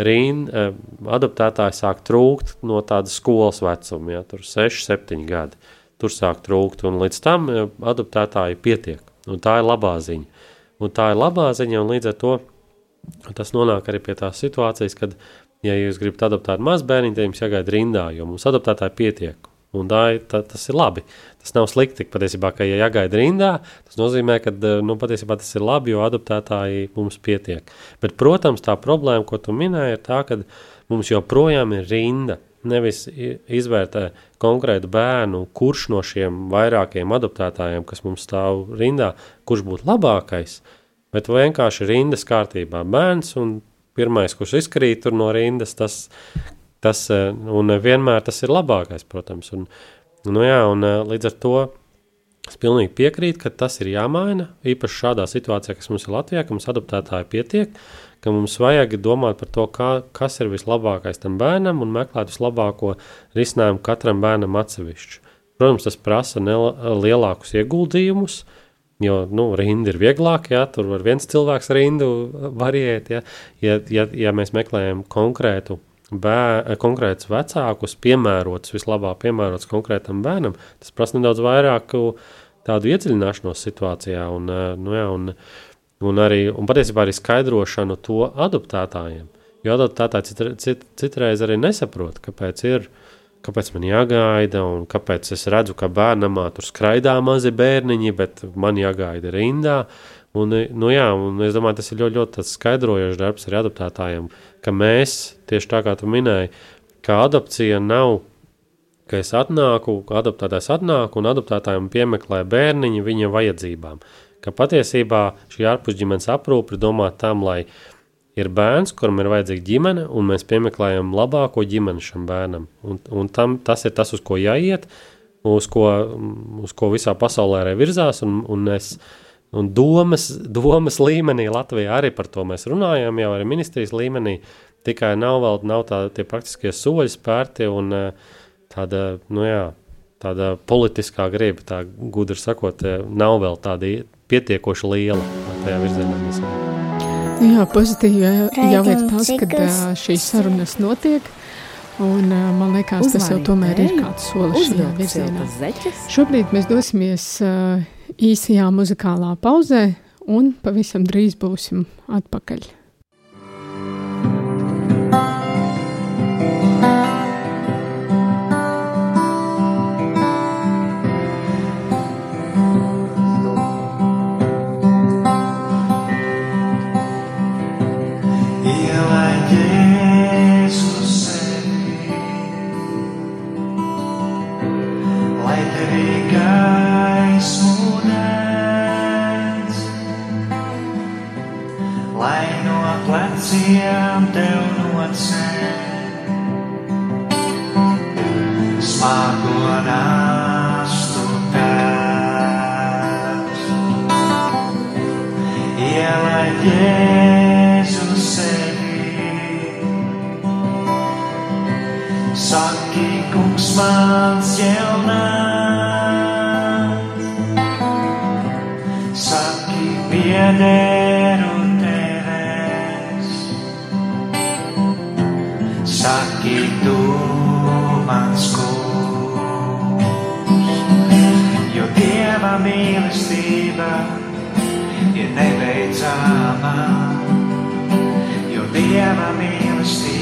rinda adaptētāji sāk trūkt no tāda skolas vecuma, ja, tur 6, 7 gadi tur sāk trūkt, un līdz tam eh, adaptētāji pietiek, un tā ir labā ziņa. Un tā ir labā ziņa, un līdz ar to tas nonāk arī pie tās situācijas, kad, ja jūs gribat adaptēt mazbērniņu, tad jums jāgaida rindā, jo mums adaptētāji pietiek, un tā, tā, tas ir labi. Tas nav slikti, patiesībā, ka, ja jāgaida rindā, tas nozīmē, ka, eh, nu, patiesībā tas ir labi, jo adaptētāji mums pietiek. Bet, protams, tā problēma, ko tu minēji, ir tā, ka mums joprojām ir rinda, nevis izvērtē konkrētu bērnu, kurš no šiem vairākiem adaptētājiem, kas mums stāv rindā, kurš būtu labākais, bet vienkārši rindas kārtībā bērns un pirmais, kurš izkrīt no rindas, tas, tas un vienmēr tas ir labākais, protams. Un, nu jā, un līdz ar to es pilnīgi piekrītu, ka tas ir jāmaina, īpaši šādā situācijā, kas mums ir Latvijā, ka mums adaptētāji pietiek, ka mums vajag domāt par to, kā, kas ir vislabākais tam bērnam un meklēt vislabāko risinājumu katram bērnam atsevišķi. Protams, tas prasa lielākus ieguldījumus, jo nu, rinda ir vieglāk, ja tur var viens cilvēks rindu variēt. Ja, ja, ja, ja mēs meklējam konkrētu bēr, konkrētus vecākus, piemērotus, vislabāk piemērotus konkrētam bērnam, tas prasa nedaudz vairāk tādu iedziļināšanos situācijā. Un, nu, jā, un, un, arī, un patiesībā arī skaidrošanu to adoptētājiem. Jo adoptētāji cit, cit, citreiz arī nesaprot, kāpēc ir. Kāpēc man jāgaida, un kāpēc es redzu, ka bērnamā tur skraidā mazi bērniņi, bet man jāgaida rindā. Un, nu jā, un es domāju, tas ir ļoti, ļoti skaidrojošs darbs arī adoptētājiem, ka mēs, tieši tā kā tu minēji, ka adopcija nav, ka es atnāku, adoptētājs atnāk un adoptētājiem piemeklē bērniņu viņa vajadzībām ka patiesībā šī ārpusģimenes aprūpe ir domāta tam, lai ir bērns, kuram ir vajadzīga ģimene, un mēs piemeklējam labāko ģimeni šam bērnam. Un, un tam, tas ir tas, uz ko jāiet, uz ko, uz ko visā pasaulē arī virzās, un, un es, un domas, domas līmenī Latvijā arī par to mēs runājam, jau arī ministrijas līmenī, tikai nav vēl nav tā, tie praktiskie soļi spērti un tāda, nu jā, tāda politiskā griba, tā gudri sakot, nav vēl tāda pietiekoši liela tajā virzienā. Mēs... Jā, pozitīvi jau ir tas, ka šīs sarunas notiek. Un, man liekas, tas jau tomēr ir kāds solis šajā virzienā. Šobrīd mēs dosimies īsajā muzikālā pauzē un pavisam drīz būsim atpakaļ. Jo Dieva mīlestība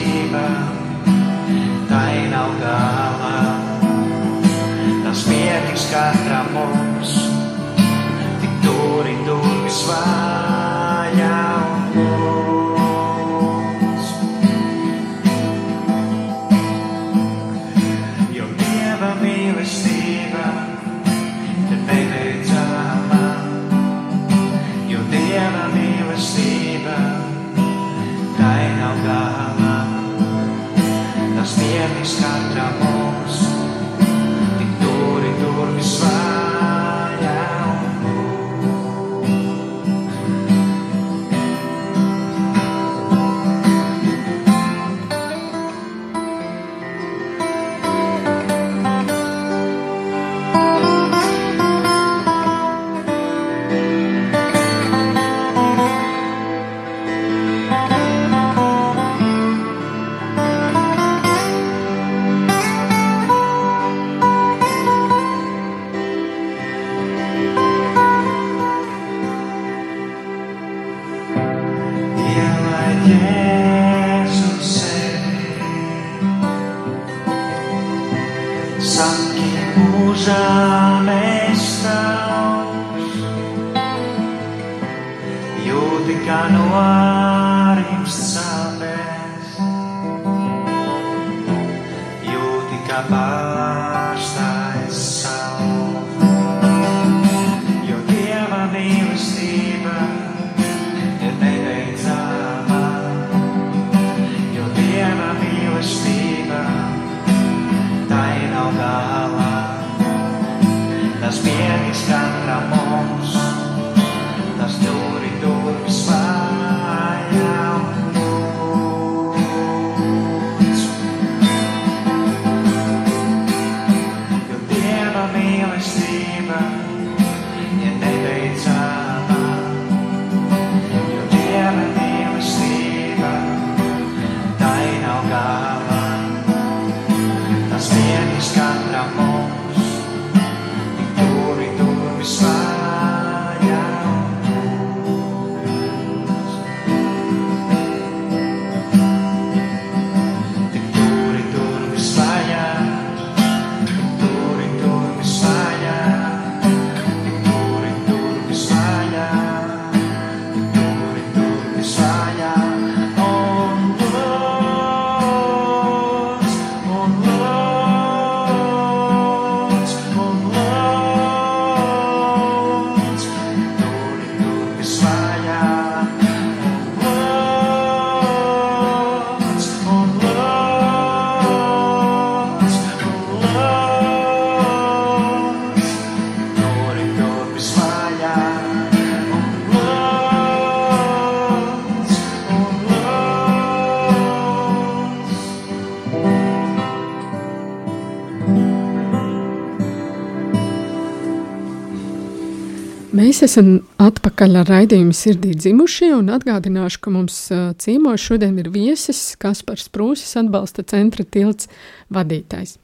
Mēs esam atpakaļ ar raidījumu sirdī dzimušie un atgādināšu, ka mums ciemos šodien ir viesis Kaspars Prūsis atbalsta centra tilts vadītājs.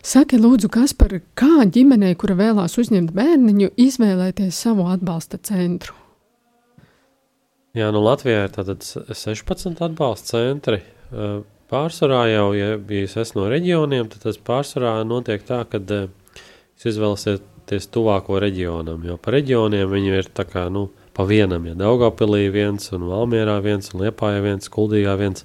Saki lūdzu, Kaspar, kā ģimenei, kura vēlās uzņemt bērniņu, izvēlēties savu atbalsta centru? Jā, nu Latvijā ir tātad s- 16 atbalsta centri. Pārsvarā jau, ja, ja es esmu no reģioniem, tad tas pārsvarā notiek tā, ka jūs izvēlēsieties tuvāko reģionam, jo pa reģioniem viņi ir tā kā, nu, pa vienam, ja Daugavpilī viens, un Valmierā viens, un Liepājā viens, Kuldīgā viens.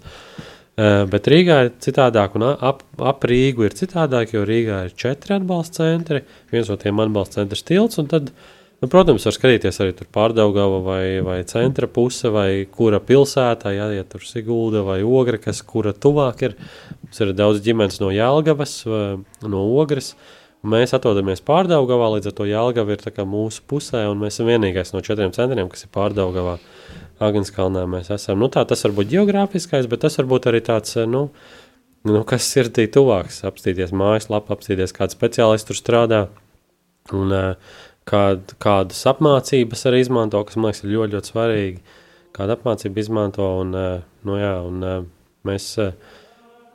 Eh, Bet Rīgā ir citādāk, un ap, ap Rīgu ir citādāk, jo Rīgā ir četri atbalsta centri. Viens no tiem atbalsta centrs tilts, un tad, nu, protams, var skatīties arī tur pārdaugava vai, vai centra puse, vai kura pilsētā, ja, ja tur Sigulda vai Ogra, kas kura tuvāk ir. Mums ir daudz ģimenes no Jālgavas, vai no Ogres, Mēs atrodamies Pārdaugavā, līdz ar to Jālgava ir mūsu pusē, un mēs esam vienīgais no četriem centriem, kas ir Pārdaugavā. Agenskalnā mēs esam. Nu, tā, tas var būt geogrāfiskais, bet tas var būt arī tāds, nu, nu, kas ir tī tuvāks. Apstīties mājaslapu, apstīties, kāds speciālists tur strādā. Un, kād, kādas apmācības arī izmanto, kas man liekas ir ļoti, ļoti svarīgi. Kāda apmācība izmanto, un, nu, jā, un mēs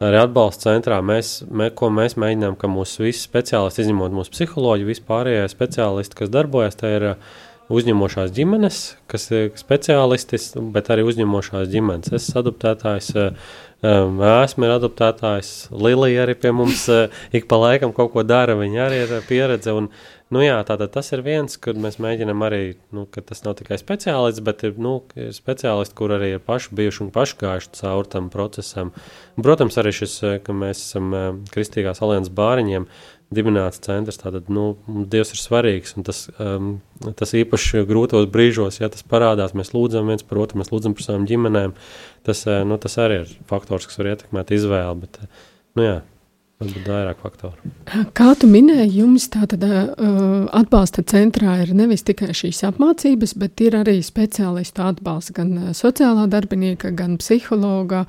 arī atbalsta centrā, mēs, mē, ko mēs mēģinām, ka mūsu visi speciālisti, izņemot mūsu psiholoģiju, vispārējie speciālisti, kas darbojas, tie ir uzņemošās ģimenes, kas ir speciālistis, bet arī uzņemošās ģimenes. Es esmu adoptētājs, esmu ir adoptētājs, Lilija arī pie mums ik pa laikam kaut ko dara, viņa arī ir pieredze. Un, nu jā, tātad tas ir viens, kur mēs mēģinam arī, nu, ka tas nav tikai speciālists, bet ir, nu, ir speciālisti, kur arī ir paši bijuši un paši gājuši cauri tam procesam. Un, protams, arī šis, ka mēs esam Kristīgās alianses bāriņiem, dibināts centrs. Tātad, nu, Dievs ir svarīgs, un tas, um, tas īpaši grūtos brīžos, ja tas parādās, mēs lūdzam viens par otru, mēs lūdzam par savām ģimenēm. Tas, uh, nu, tas arī ir faktors, kas var ietekmēt izvēli. Bet, nu, jā, Varbūt vairāk faktoru. Kā tu minēji, jums tātad uh, atbalsta centrā ir nevis tikai šīs apmācības, bet ir arī speciālistu atbalsts gan sociālā darbinieka, gan psihologa.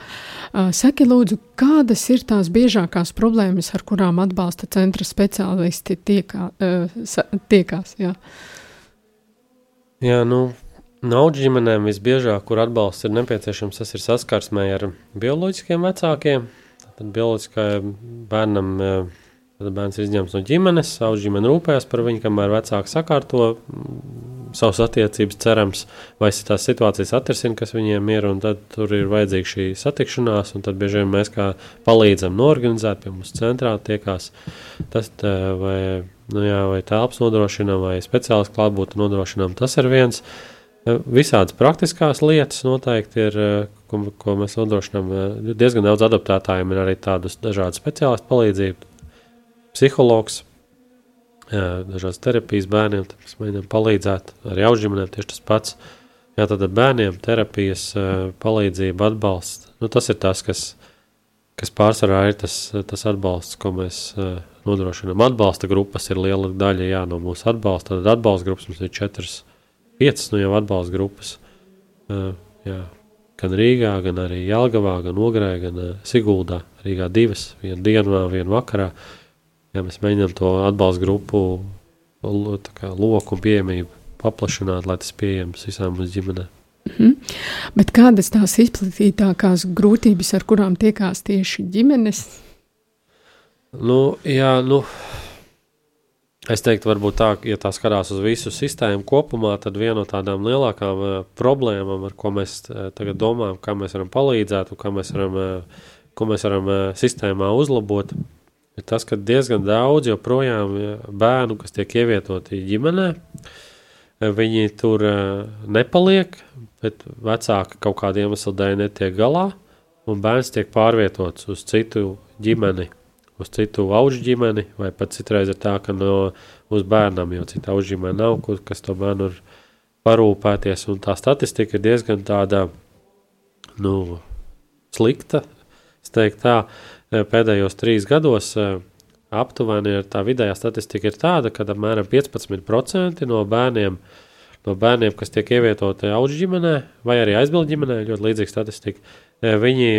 Uh, saki lūdzu, kādas ir tās biežākās problēmas, ar kurām atbalsta centra speciālisti tiekā, uh, tiekās? Jā, jā nu. Naudas ģimenēm visbiežāk, kur atbalsts ir nepieciešams, tas ir saskarsmē ar bioloģiskiem vecākiem, Tad bioloģiskajam bērnam tad bērns ir izņemts no ģimenes, savu ģimeni rūpējas par viņu, kamēr vecāki sakārto savas attiecības, cerams, vai tās situācijas atrisina, kas viņiem ir, un tad tur ir vajadzīga šī satikšanās, un tad bieži vien mēs kā palīdzam norganizēt pie mums centrā tiekās tas, vai, nu jā, vai telpas nodrošinām, vai speciālistu klātbūtni nodrošinām, tas ir viens. Visādas praktiskās lietas noteikti ir, ko, ko mēs nodrošinām. Diezgan daudz adaptētājiem ir arī tādas dažādas speciālistu palīdzību, psihologs, dažādas terapijas bērniem. Mēs mēģinām palīdzēt arī augšģimenēm tieši tas pats. Jā, tad bērniem terapijas palīdzība, atbalsts. Nu, tas ir tas, kas, kas pārsvarā ir tas, tas atbalsts, ko mēs nodrošinām. Atbalsta grupas ir liela daļa jā, no mūsu atbalsta. Tad atbalsta grupas mums ir četras piecas nu jau atbalsta grupas. Jā. Gan Rīgā, gan arī Jālgavā, gan Ogrē, gan uh, Siguldā. Rīgā divas, viena dienā, viena vakarā. Jā, mēs mēģinām to atbalsta grupu kā, loku un pieejamību paplašināt, lai tas pieejams visām mūsu ģimenēm. Mm -hmm. Bet kādas tās izplatītākās grūtības, ar kurām tiekās tieši ģimenes? Nu, jā, nu, Es teiktu, varbūt tā, ja tā skatās uz visu sistēmu kopumā, tad viena no tādām lielākām uh, problēmām, ar ko mēs uh, tagad domājam, kā mēs varam palīdzēt un kā mēs varam, uh, ko mēs varam uh, sistēmā uzlabot, ir tas, ka diezgan daudz joprojām bērnu, kas tiek ievietoti ģimenē, viņi tur uh, nepaliek, bet vecāki kaut kādiem iemeslu dēļ netiek galā, un bērns tiek pārvietots uz citu ģimeni uz citu augu ģimeni, vai pat citreiz ir tā, ka no uz bērnam, jo citu augu ģimeni nav, kur, kas to bērnu ir parūpēties. Un tā statistika ir diezgan tāda nu, slikta. Es teiktu, tā e, pēdējos trīs gados e, aptuveni ir tā vidējā statistika ir tāda, ka apmēram 15% no bērniem, no bērniem, kas tiek ievietoti augu ģimenē vai arī aizbildu ģimenē, ļoti līdzīga statistika, e, viņi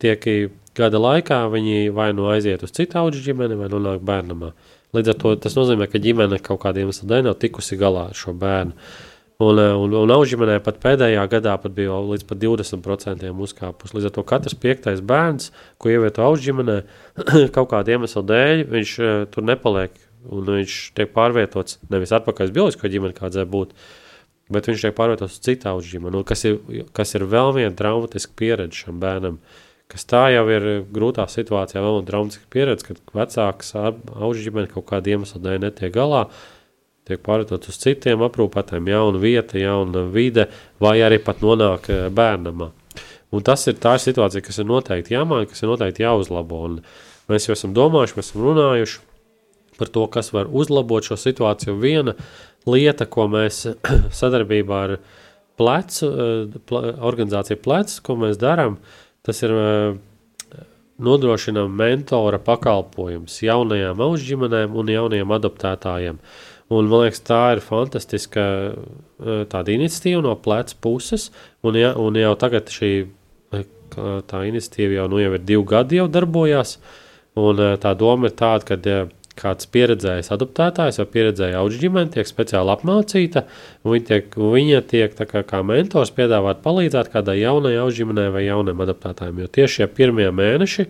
tiek gada laikā viņi vai nu aiziet uz citu augu ģimeni, vai nonāk bērnamā. Līdz ar to tas nozīmē, ka ģimene kaut kādiem iemesliem nav tikusi galā ar šo bērnu. Un, eh, un, un augu ģimenē pat pēdējā gadā pat bija līdz pat 20% uzkāpus. Līdz ar to katrs piektais bērns, ko ievieto augu ģimenē, kaut kāda iemesla dēļ, viņš uh, tur nepaliek. Un viņš tiek pārvietots nevis atpakaļ uz bioloģisko ģimeni, kāda būtu, bet viņš tiek pārvietots uz citu augu ģimeni, kas ir, kas ir vēl viena traumatiska pieredze šam bērnam. Uh, kas tā jau ir grūtā situācijā, vēl dramatiska pieredze, kad vecāks auga ģimene kaut kāda iemesla dēļ netiek galā, tiek pārvietots uz citiem aprūpētājiem, jauna vieta, jauna vide, vai arī pat nonāk eh, bērnamā. Un tas ir tā situācija, kas ir noteikti jāmaina, kas ir noteikti jāuzlabo. Un mēs jau esam domājuši, mēs esam runājuši par to, kas var uzlabot šo situāciju. Viena lieta, ko mēs sadarbībā ar plecu, eh, organizāciju plecs, ko mēs darām, uh, Tas ir nodrošinām mentora pakalpojumus jaunajām auģģimenēm un jaunajiem adoptētājiem. Un, man liekas, tā ir fantastiska tāda iniciatīva no pleca puses, un, ja, un jau tagad šī iniciatīva jau, nu, jau ir divi gadi jau darbojās, un tā doma ir tāda, ka kāds pieredzējis adoptētājs vai pieredzēja auģu ģimene tiek speciāli apmācīta, viņa tiek, viņa tiek kā, kā mentors piedāvāt palīdzēt kādai jaunai auģu ģimenei vai jaunam adoptētājiem, jo tieši šie pirmie mēneši,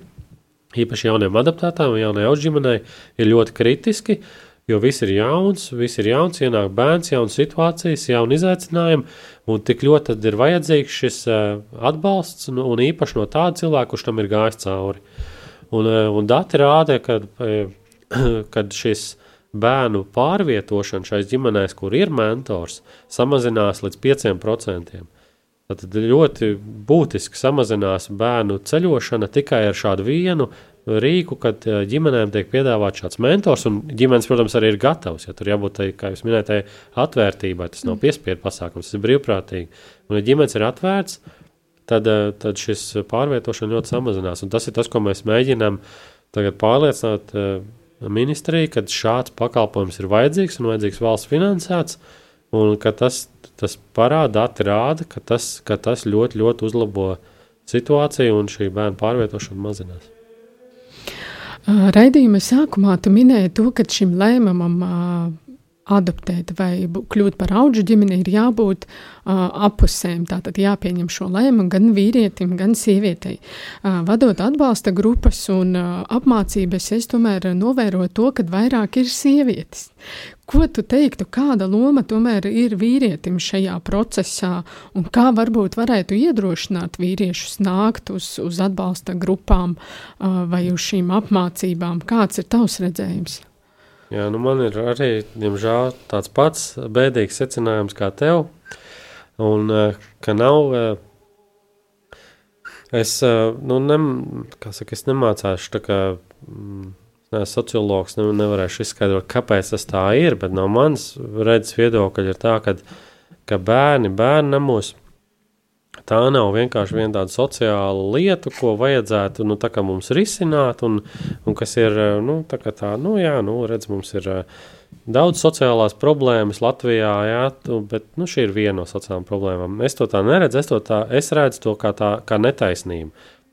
īpaši jauniem adoptētājiem un jaunai auģu ģimenei, ir ļoti kritiski, jo viss ir jauns, viss ir jauns, ienāk bērns, jaunas situācijas, jauni izaicinājumi, un tik ļoti ir vajadzīgs šis uh, atbalsts, un, un īpaši no tāda cilvēka, kurš tam ir gājis cauri. Un, uh, un dati rāda, ka, uh, kad šis bērnu pārvietošana šais ģimenēs, kur ir mentors, samazinās līdz 5%. Tad ļoti būtiski samazinās bērnu ceļošana tikai ar šādu vienu rīku, kad eh, ģimenēm tiek piedāvāts šāds mentors, un ģimenes, protams, arī ir gatavs. Ja tur jābūt tai, kā jūs minējāt, atvērtībai. Tas nav piespiedu pasākums, tas ir brīvprātīgi. Un, ja ģimenes ir atvērts, tad, eh, tad šis pārvietošana ļoti samazinās. Un tas ir tas, ko mēs mēģinām tagad pārliecināt ministriju, ka šāds pakalpojums ir vajadzīgs un vajadzīgs valsts finansēts, un ka tas, tas parāda, dati rāda, ka tas, ka tas ļoti, ļoti uzlabo situāciju un šī bērnu pārvietošana mazinās. Raidījuma sākumā tu minēji to, ka šim lēmumam adoptēt vai kļūt par augu ģimeni, ir jābūt uh, apusēm. Tātad jāpieņem šo lēmumu gan vīrietim, gan sievietei. Uh, vadot atbalsta grupas un uh, apmācības, es tomēr novēroju to, ka vairāk ir sievietes. Ko tu teiktu, kāda loma tomēr ir vīrietim šajā procesā, un kā varbūt varētu iedrošināt vīriešus nākt uz, uz atbalsta grupām uh, vai uz šīm apmācībām? Kāds ir tavs redzējums? Jā, nu man ir arī, diemžēl, tāds pats bēdīgs secinājums kā tev, un ka nav, es, nu, nem, kā saka, es nemācāšu tā kā, ne, sociologs, ne, nevarēšu izskaidrot, kāpēc tas tā ir, bet no manas redzes viedokļa ir tā, ka, ka bērni, bērni namos, Tā nav vienkārši viena tāda sociāla lieta, ko vajadzētu nu, mums risināt, un, un kas ir nu, tā, tā nu, jā, nu, redz, mums ir daudz sociālās problēmas Latvijā, jā, tu, bet nu, šī ir viena no sociālām problēmām. Es to tā neredzu, es, to tā, es redzu to kā, tā, kā netaisnību.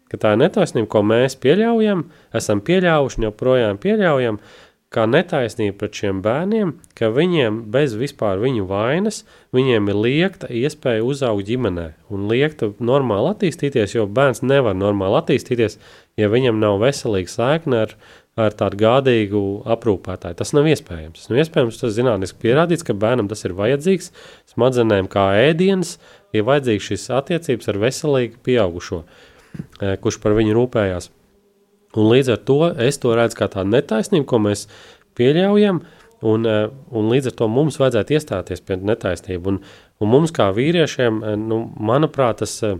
Ka tā ir netaisnība, ko mēs pieļaujam, esam pieļāvuši un joprojām pieļaujam, uh, kā netaisnība pret šiem bērniem, ka viņiem bez vispār viņu vainas, viņiem ir liekta iespēja uzaugt ģimenē un liekta normāli attīstīties, jo bērns nevar normāli attīstīties, ja viņam nav veselīga saikne ar, ar tādu gādīgu aprūpētāju. Tas nav iespējams. Tas nav iespējams, tas zinātniski pierādīts, ka bērnam tas ir vajadzīgs, smadzenēm kā ēdienas, ir vajadzīgs šis attiecības ar veselīgu pieaugušo, eh, kurš par viņu rūpējās. Un līdz ar to es to redzu kā tādu netaisnību, ko mēs pieļaujam, un, eh, un līdz ar to mums vajadzētu iestāties pie netaisnību. Un, un mums kā vīriešiem, eh, nu, manuprāt, tas, eh,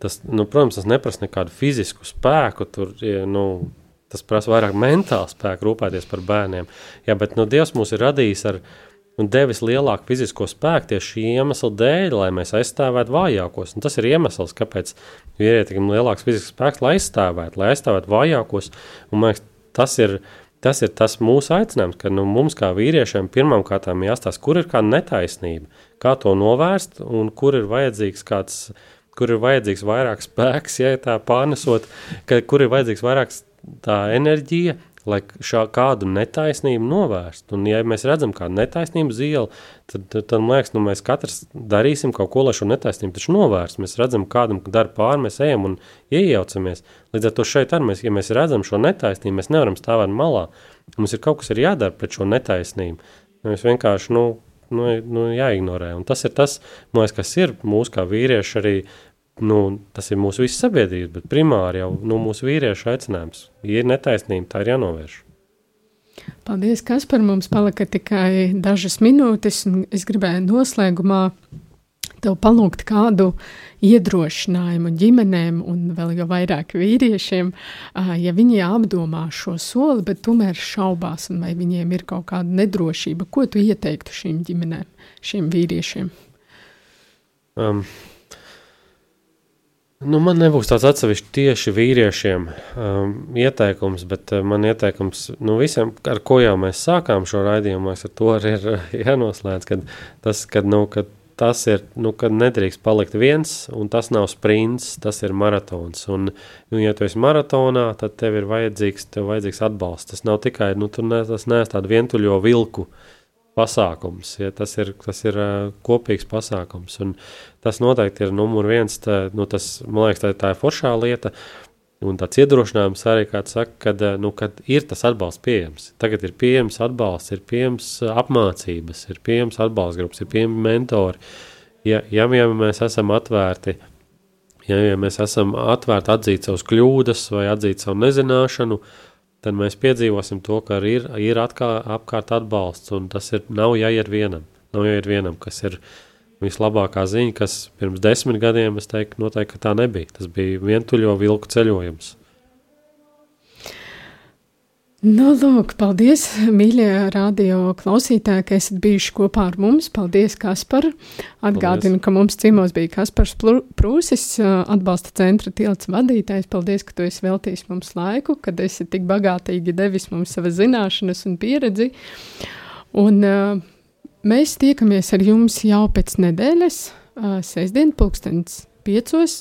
tas nu, protams, tas neprasa nekādu fizisku spēku, tur, nu, tas prasa vairāk mentālu spēku rūpēties par bērniem. Jā, bet nu, Dievs mūs ir radījis ar viņu un devis lielāku fizisko spēku tieši šī iemesla dēļ, lai mēs aizstāvētu vājākos. Un tas ir iemesls, kāpēc vīrietim ir lielāks fizisks spēks, lai aizstāvētu, lai aizstāvētu vājākos. Un, liekas, tas ir tas ir tas mūsu aicinājums, ka nu, mums kā vīriešiem pirmām kārtām jāstāsta, kur ir kāda netaisnība, kā to novērst un kur ir vajadzīgs kāds, kur ir vajadzīgs vairāk spēks, ja tā pārnesot, ka, kur ir vajadzīgs vairāk tā enerģija, lai šā, kādu netaisnību novērstu. Un, ja mēs redzam kādu netaisnību zīli, tad, tad, tad man liekas, nu, mēs katrs darīsim kaut ko, lai šo netaisnību taču novērstu. Mēs redzam, kādam dara pāri, mēs ejam un iejaucamies. Līdz ar to šeit arī mēs, ja mēs redzam šo netaisnību, mēs nevaram stāvēt malā. Mums ir kaut kas ir jādara pret šo netaisnību. Mēs vienkārši, nu, nu, nu jāignorē. Un tas ir tas, liekas, kas ir mūsu kā vīrieši arī nu, tas ir mūsu visas sabiedrības, bet primāri jau nu, mūsu vīriešu aicinājums. Ja ir netaisnība, tā ir jānovērš. Paldies, kas par mums palika tikai dažas minūtes, un es gribēju noslēgumā tev palūgt kādu iedrošinājumu ģimenēm un vēl jau vairāk vīriešiem, ja viņi apdomā šo soli, bet tomēr šaubās, vai viņiem ir kaut kāda nedrošība. Ko tu ieteiktu šīm ģimenēm, šiem vīriešiem? Um, Nu, man nebūs tāds atsevišķi tieši vīriešiem um, ieteikums, bet uh, man ieteikums nu, visiem, ar ko jau mēs sākām šo raidījumu, ar to arī ir uh, jānoslēdz, kad tas, kad, nu, kad tas ir, nu, kad nedrīkst palikt viens, un tas nav sprints, tas ir maratons. Un, nu, ja tu esi maratonā, tad tev ir vajadzīgs, tev vajadzīgs atbalsts. Tas nav tikai, nu, tu ne, tas neesi tādu vientuļo vilku, uh, pasākums. Ja, tas ir, tas ir kopīgs pasākums. Un tas noteikti ir numur viens. Tā, nu, tas, man liekas, tā, tā ir foršā lieta. Un tāds iedrošinājums arī, kā saka, kad, nu, kad ir tas atbalsts pieejams. Tagad ir pieejams atbalsts, ir pieejams apmācības, ir pieejams atbalsta grupas, ir pieejami mentori. Ja, ja, ja mēs esam atvērti, ja, ja mēs esam atvērti atzīt savus kļūdas vai atzīt savu nezināšanu, uh, tad mēs piedzīvosim to, ka ir, ir atkā, apkārt atbalsts, un tas ir, nav jāiet vienam, nav jāiet vienam, kas ir vislabākā ziņa, kas pirms desmit gadiem, es teiktu, noteikti, tā nebija. Tas bija vientuļo vilku ceļojums. Nu, lūk, paldies, mīļie radio klausītāji, ka esat bijuši kopā ar mums. Paldies, Kaspar. Atgādinu, paldies. ka mums ciemos bija Kaspars Prūsis, atbalsta centra tilts vadītājs. Paldies, ka tu esi veltījis mums laiku, kad esi tik bagātīgi devis mums savas zināšanas un pieredzi. Un uh, mēs tiekamies ar jums jau pēc nedēļas, uh, sestdien, pulkstens piecos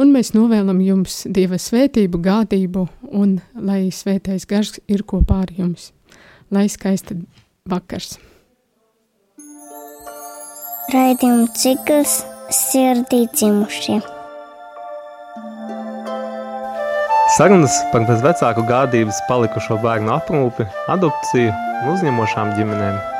un mēs novēlam jums Dieva svētību, gādību, un lai svētais gars ir kopā ar jums. Lai skaista vakars! Raidījuma cikls sirdī dzimušie. Sarunas par bezvecāku gādības palikušo bērnu aprūpi, adopciju un uzņemošām ģimenēm.